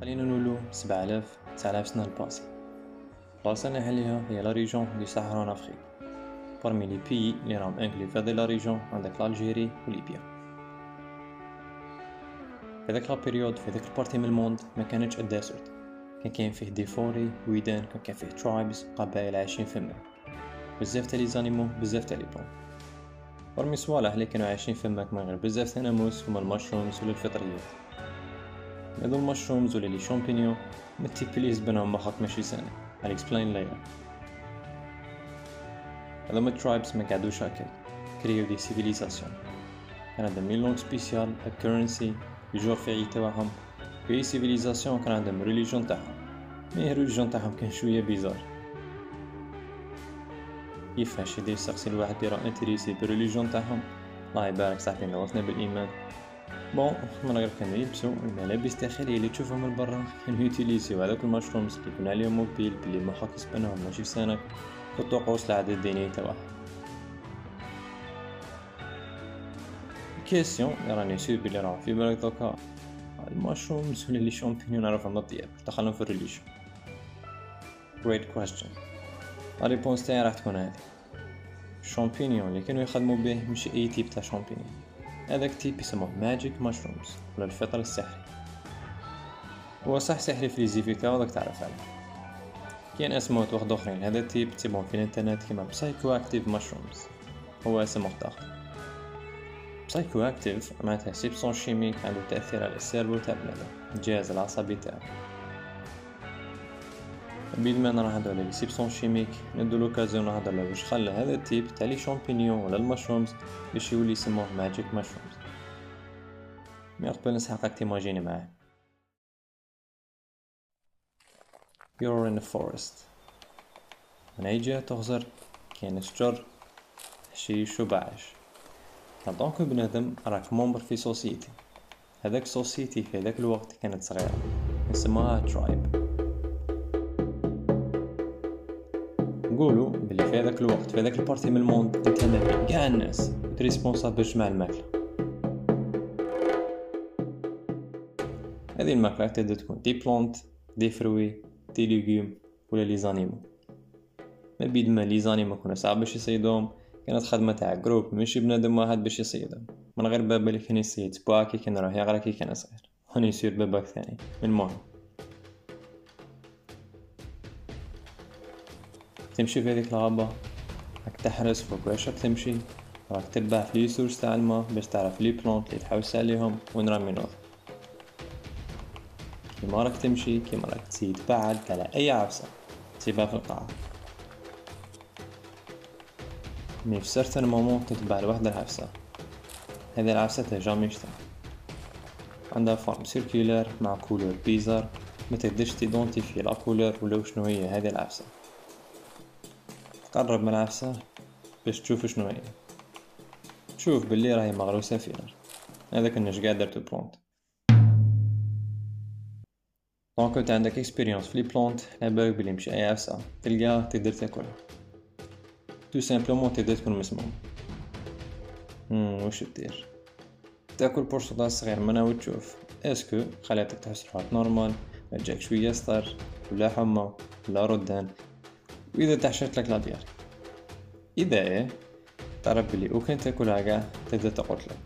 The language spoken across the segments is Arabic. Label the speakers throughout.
Speaker 1: خلينا نقولوا سبعة آلاف تسعة آلاف سنة ال passé البلاصة اللي نحكيلها هي la région de صحراء Afrique parmi les pays اللي راهم inclus في هذه la région عندك l'Algérie وليبيا في ذاك la période في ذاك ال partie من ال monde ما كانتش ال désert كان كاين فيه des forêts ويدان كان كاين فيه tribes قبائل عايشين فما بزاف تاع les animaux بزاف تاع les plantes parmi صوالح اللي كانوا عايشين فماك من غير بزاف تاع ناموس هما ال mushrooms ولا الفطريات هادو ال mushrooms ولا les champignons متيبليزبنهم مخك ماشي سنة I'll explain later. هذوما ال tribes ما قعدوش هكا créaو des civilisations كان عندهم les langues spéciales currency يجور في عيد تاعهم في civilisation كان عندهم religion تاعهم mais religion تاعهم كان شوية bizarre كيفاش يدير يسقسي الواحد راه intéressé بال religion تاعهم الله يبارك صاحبي نورتنا بالايمان بون من غير كانوا يلبسو الملابس داخلية اللي تشوفهم من برا كانوا يوتيليزيو هذوك المشرومز اللي يكون عليهم موبيل بلي مخك يسبنهم ماشي سانك في الطقوس العادة الدينية تاعهم كيسيون راني سير بلي راهم في بالك دوكا المشرومز ولا لي شامبينيون نعرفهم مطياب دخلهم في الريليجيون great question. la réponse تاعي راح تكون هذه الشامبينيون اللي كانوا يخدموا به مش اي type تاع شامبينيون هذاك type يسموه magic mushrooms ولا الفطر السحري. هو صح سحري في les effets كا وداك تعرف عليه. كاين اسماء واحد أخرين. هذا type تيبون في الإنترنت كيما psychoactive mushrooms هو اسم اخر psychoactive معناتها substance chimique عنده تأثير على ال cerveau تاع بنادم الجهاز العصبي تاعو. بيد ما نهضرو على les substances chimiques ندو l'occasion نهضر على واش خلى هذا ال type تاع les champignons ولا ال mushrooms باش يولي يسموه magic mushrooms mais قبل نسحقك تimaginer معايا. You're in the forest. من أي جهة تخزر؟ كاين شجر حشيش وبعش donc بنادم راك membre في société هذاك société في هذاك الوقت كانت صغيرة. نسموها tribe نقولوا بلي في هذاك الوقت في هذاك ال partie من ال monde كان كاع الناس responsable بجمع الماكله هذه الماكلة تقدر تكون des plantes des fruits des légumes ولا les animaux ما بيد ما les animaux كان صعب باش يصيدوهم. كانت خدمة تاع groupe ماشي بنادم واحد باش يصيدهم. من غير بابا اللي كان يصيد بوا كي كان راه يغرى كي كان صغير. هاني يصير باباك ثاني المهم تمشي في هذيك الغابة راك تحرس فوق واش راك تمشي راك تتبع في لي سورس تاع الماء باش تعرف لي بلونت اللي تحوس عليهم وين راهم كيما راك تمشي كيما راك تزيد بعد على أي عفسة تسيبها في القاعة. mais في certain moment تتبع لوحد العفسة هذه العفسة ت jamais شفتها عندها forme circulaire مع couleur bizarre ما تقدرش تidentifier la couleur ولا شنو هي هذه العفسه قرب العفسة باش تشوف شنو هي. تشوف باللي راهي مغروسة في نار هذاك النش قاعد درتو plante donc انت عندك expérience في les plantes بالك بلي مش اي عفسة تلقاها تقدر تاكلها تو سامبلومون تقدر تكون مسموم واش دير تاكل بورسونتاج صغير منها وتشوف اسكو خلاتك تحس روحك نورمال ما جاك شوية ستار ولا حمى ولا ردان وإذا تحشرت لك لابيار إذا إيه تعرف بلي وكان تاكلها كاع تبدا تقتلك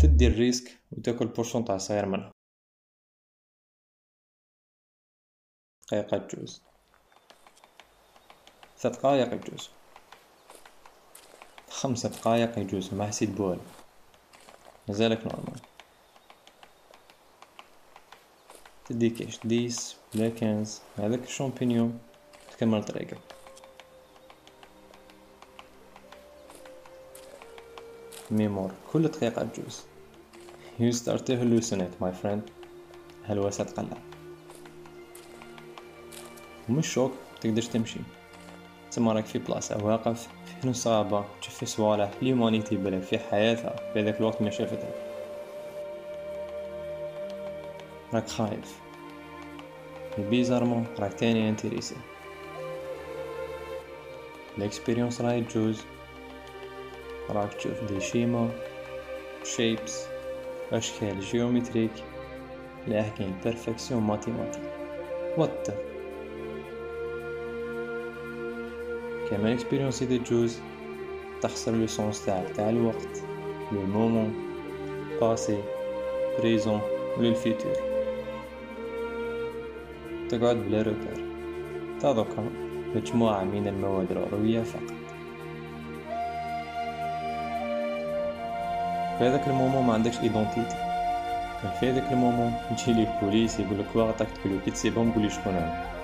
Speaker 1: تدي الريسك وتأكل بورسونتاج صغير منها دقيقة تجوز ثلاث دقايق يجوز خمسة دقايق يجوز ما حسيت بوالو مازالك normal تدي quelque dix ولا quinze هذاك الشامبينيون تكمل طريقك mais مور كل دقيقة تجوز You start to hallucinate my friend. هلوسة تقلع ومش شوك تقدرش تمشي تسمى راك في بلاصة واقف في نص غابة تشوف في صوالح l'humanité بلا في حياتها في ذاك الوقت ما شافتها راك خايف. bizarrement راك تاني intéressé. ال expérience راهي تجوز راك تشوف des schémas شيبس أشكال جيومتريك لأحكام بيرفكسيون ماتيماتيك وات كمان اكسبيريونس دي جوز تخسر لو سونس تاعك تاع الوقت لو مومون باسي بريزون وللفيتور تقعد بلا تا دوكا مجموعة من المواد العروية فقط. في هذاك ال moment ما عندكش identité في هذاك ال moment تجي لي البوليس يقول لك وراقك تقول كي تسيبهم قولي شكون أنا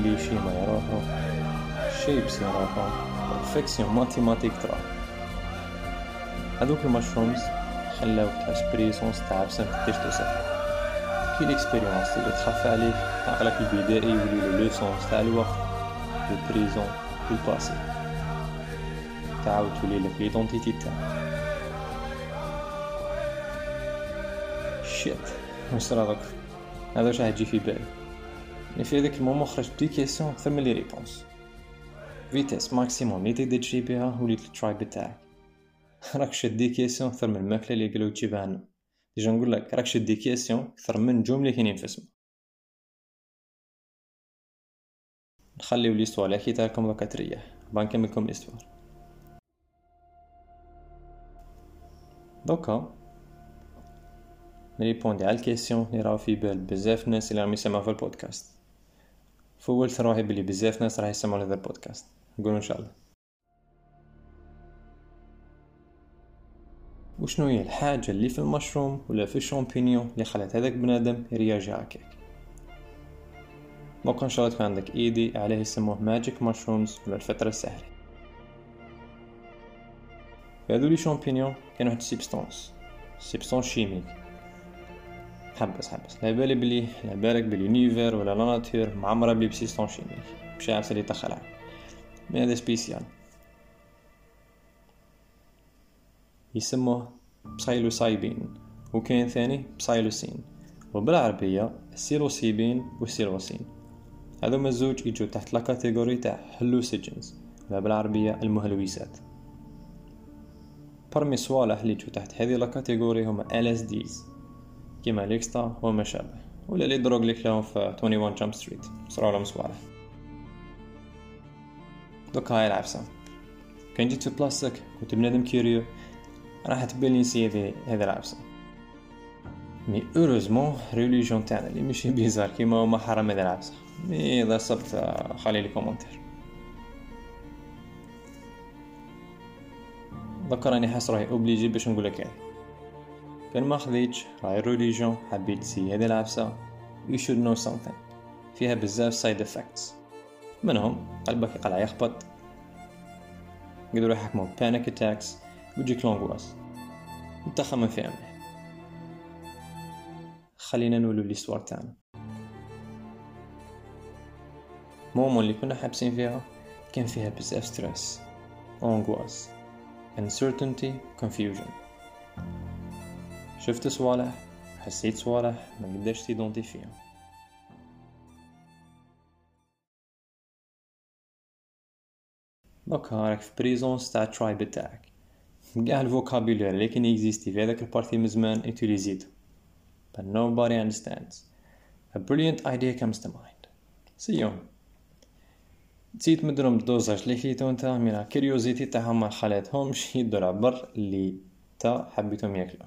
Speaker 1: اللي شي ما يراها شيبس يراها. بيرفكسيون ماتيماتيك ترى. هذوك المشرومز تعيش بريسونس تاع بسم تقدرش توصفها كي ليكسبيريونس اللي تخفى عليك عقلك البدائي يولي لو لوسونس تاع الوقت البريزون والباسي تعاود تولي لك ليدونتيتي تاعك. شيت واش راك. هذا واش راح يجي في بالي mais في هذاك ال moment خرجت des questions من les réponses vitesse maximum اللي تقدر تجري بها وليت ال tribe تاعك راك شد des questions أكثر من الماكله اللي قالوا تجيبها لنا déjà نقول لك راك des questions أكثر من النجوم اللي كاينين في السما نخليو l'histoire اللي حكيتها لكم دوكا تريح باه نكملكم l'histoire دوكا نريبوندي على ال question اللي راهو في بال بزاف ناس اللي راهم يسمعوا في البودكاست فولت روحي بلي بزاف ناس راح يسمعوا هذا البودكاست. نقول إن شاء الله. وشنو هي الحاجة اللي في المشروم ولا في الشامبينيون اللي خلت هذاك بنادم يرياجي هكاك؟ دوكا إن شاء الله تكون عندك idée عليه يسموه magic mushrooms ولا الفطرة السحرية في هذو les champignons كاين واحد substance substance chimique حبس حبس. لا بالي بلي لا بالك بلي l'univers ولا la nature معمرة ب les substances chimiques مش عارف اللي تخلع. mais هذا spécial يسموه psilocybin وكاين ثاني psilocin وبالعربية السيلوسيبين والسيلوسين هذوما الزوج يجو تحت la catégorie تاع hallucinogens ولا بالعربية المهلوسات parmi صوالح اللي يجو تحت هذه la catégorie هما LSDs كيما l'ecsta وما شابه ولا les drogues اللي كلاهم في 21 Jump Street صراو لهم صوالح دوكا هاي العفسة كان جيت في بلاصتك كنت بنادم curieux راح تبين لي نسي هذه العفسة mais heureusement religion تاعنا اللي ماشي bizarre كيما هما حرام هذه العفسة mais اذا صبت خلي les commentaires دوكا راني حاس راهي obligé باش نقولك هذه كان ما خذيتش راي religion حبيت تسي هذه العفسة you should know something. فيها بزاف side effects منهم قلبك يقلع يخبط يقدروا يحكموا panic attacks ويجيك l'angoisse انت في امه خلينا نولو l'histoire تاعنا مومو اللي كنا حابسين فيها كان فيها بزاف stress angoisse uncertainty confusion. شفت صوالح؟ حسيت صوالح؟ ما قدرش تيدونتيفيهم. دوكا راك في présence تاع tribe تاعك قاع الفوكابولير اللي كان يكزيستي في هذاك البارتي من زمان اتيليزيتو but nobody understands. A brilliant idea comes to mind. سيون تزيد مدرهم الدوزاج اللي خيتو نتا مينا كيريوزيتي تاعهم ما خلاتهمش يدو العبر اللي تا حبيتهم ياكلو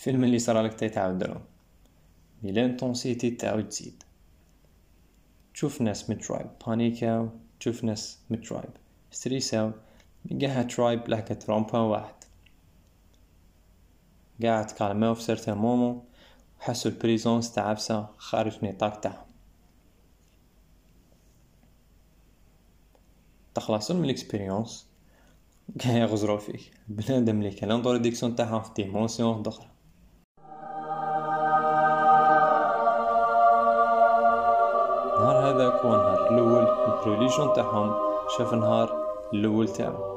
Speaker 1: الفيلم اللي صرالك تيتعاود لهم مي لانتونسيتي تعاود تزيد تشوف ناس مترايب بانيكاو تشوف ناس مترايب ستريساو قاعد ترايب لهكا ترومبا واحد قاعد تكالماو في سيرتان مومون وحسو البريزونس تاع عفسة خارج نطاق تاعهم تخلصون من الاكسبيريونس كاع يغزرو فيك بنادم لي كان لانتروديكسيون تاعها في ديمونسيون دخرى هذاك هو النهار الأول ال religion تاعهم شاف النهار الأول تاعو.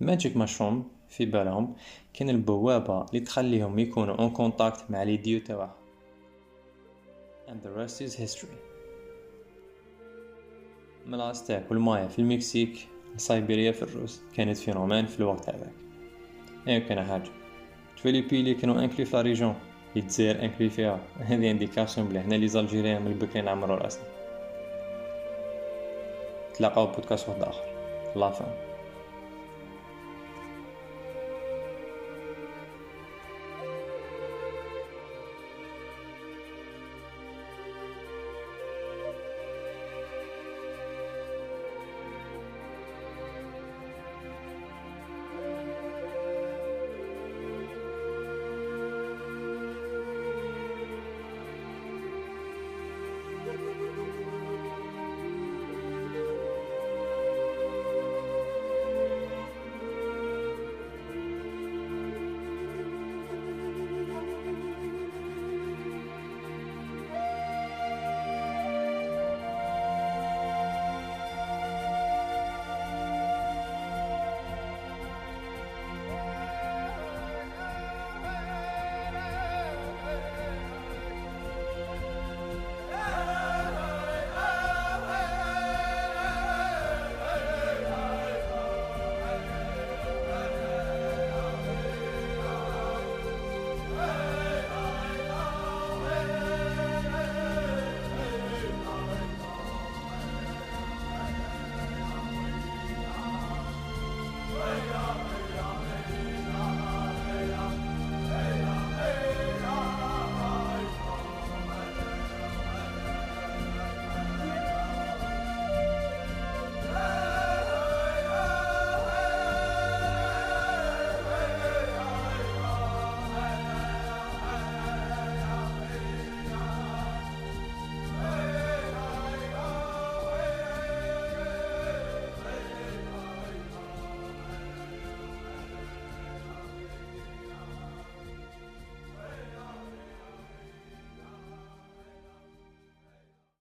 Speaker 1: ال magic mushroom في بالهم كان البوابة اللي تخليهم يكونوا en contact مع les dieux تاعهم. And the rest is history. من الازتاك والمايا في المكسيك سيبيريا في الروس كانت phénomène في الوقت هذاك. إيه كان حاجة. تفيليبي اللي كانوا انكلي في لا ريجون الجزائر انكلي فيها هذه انديكاسيون بلي هنا لي زالجيريان من البكري نعمرو راسنا تلاقاو بودكاست واحد اخر لا فان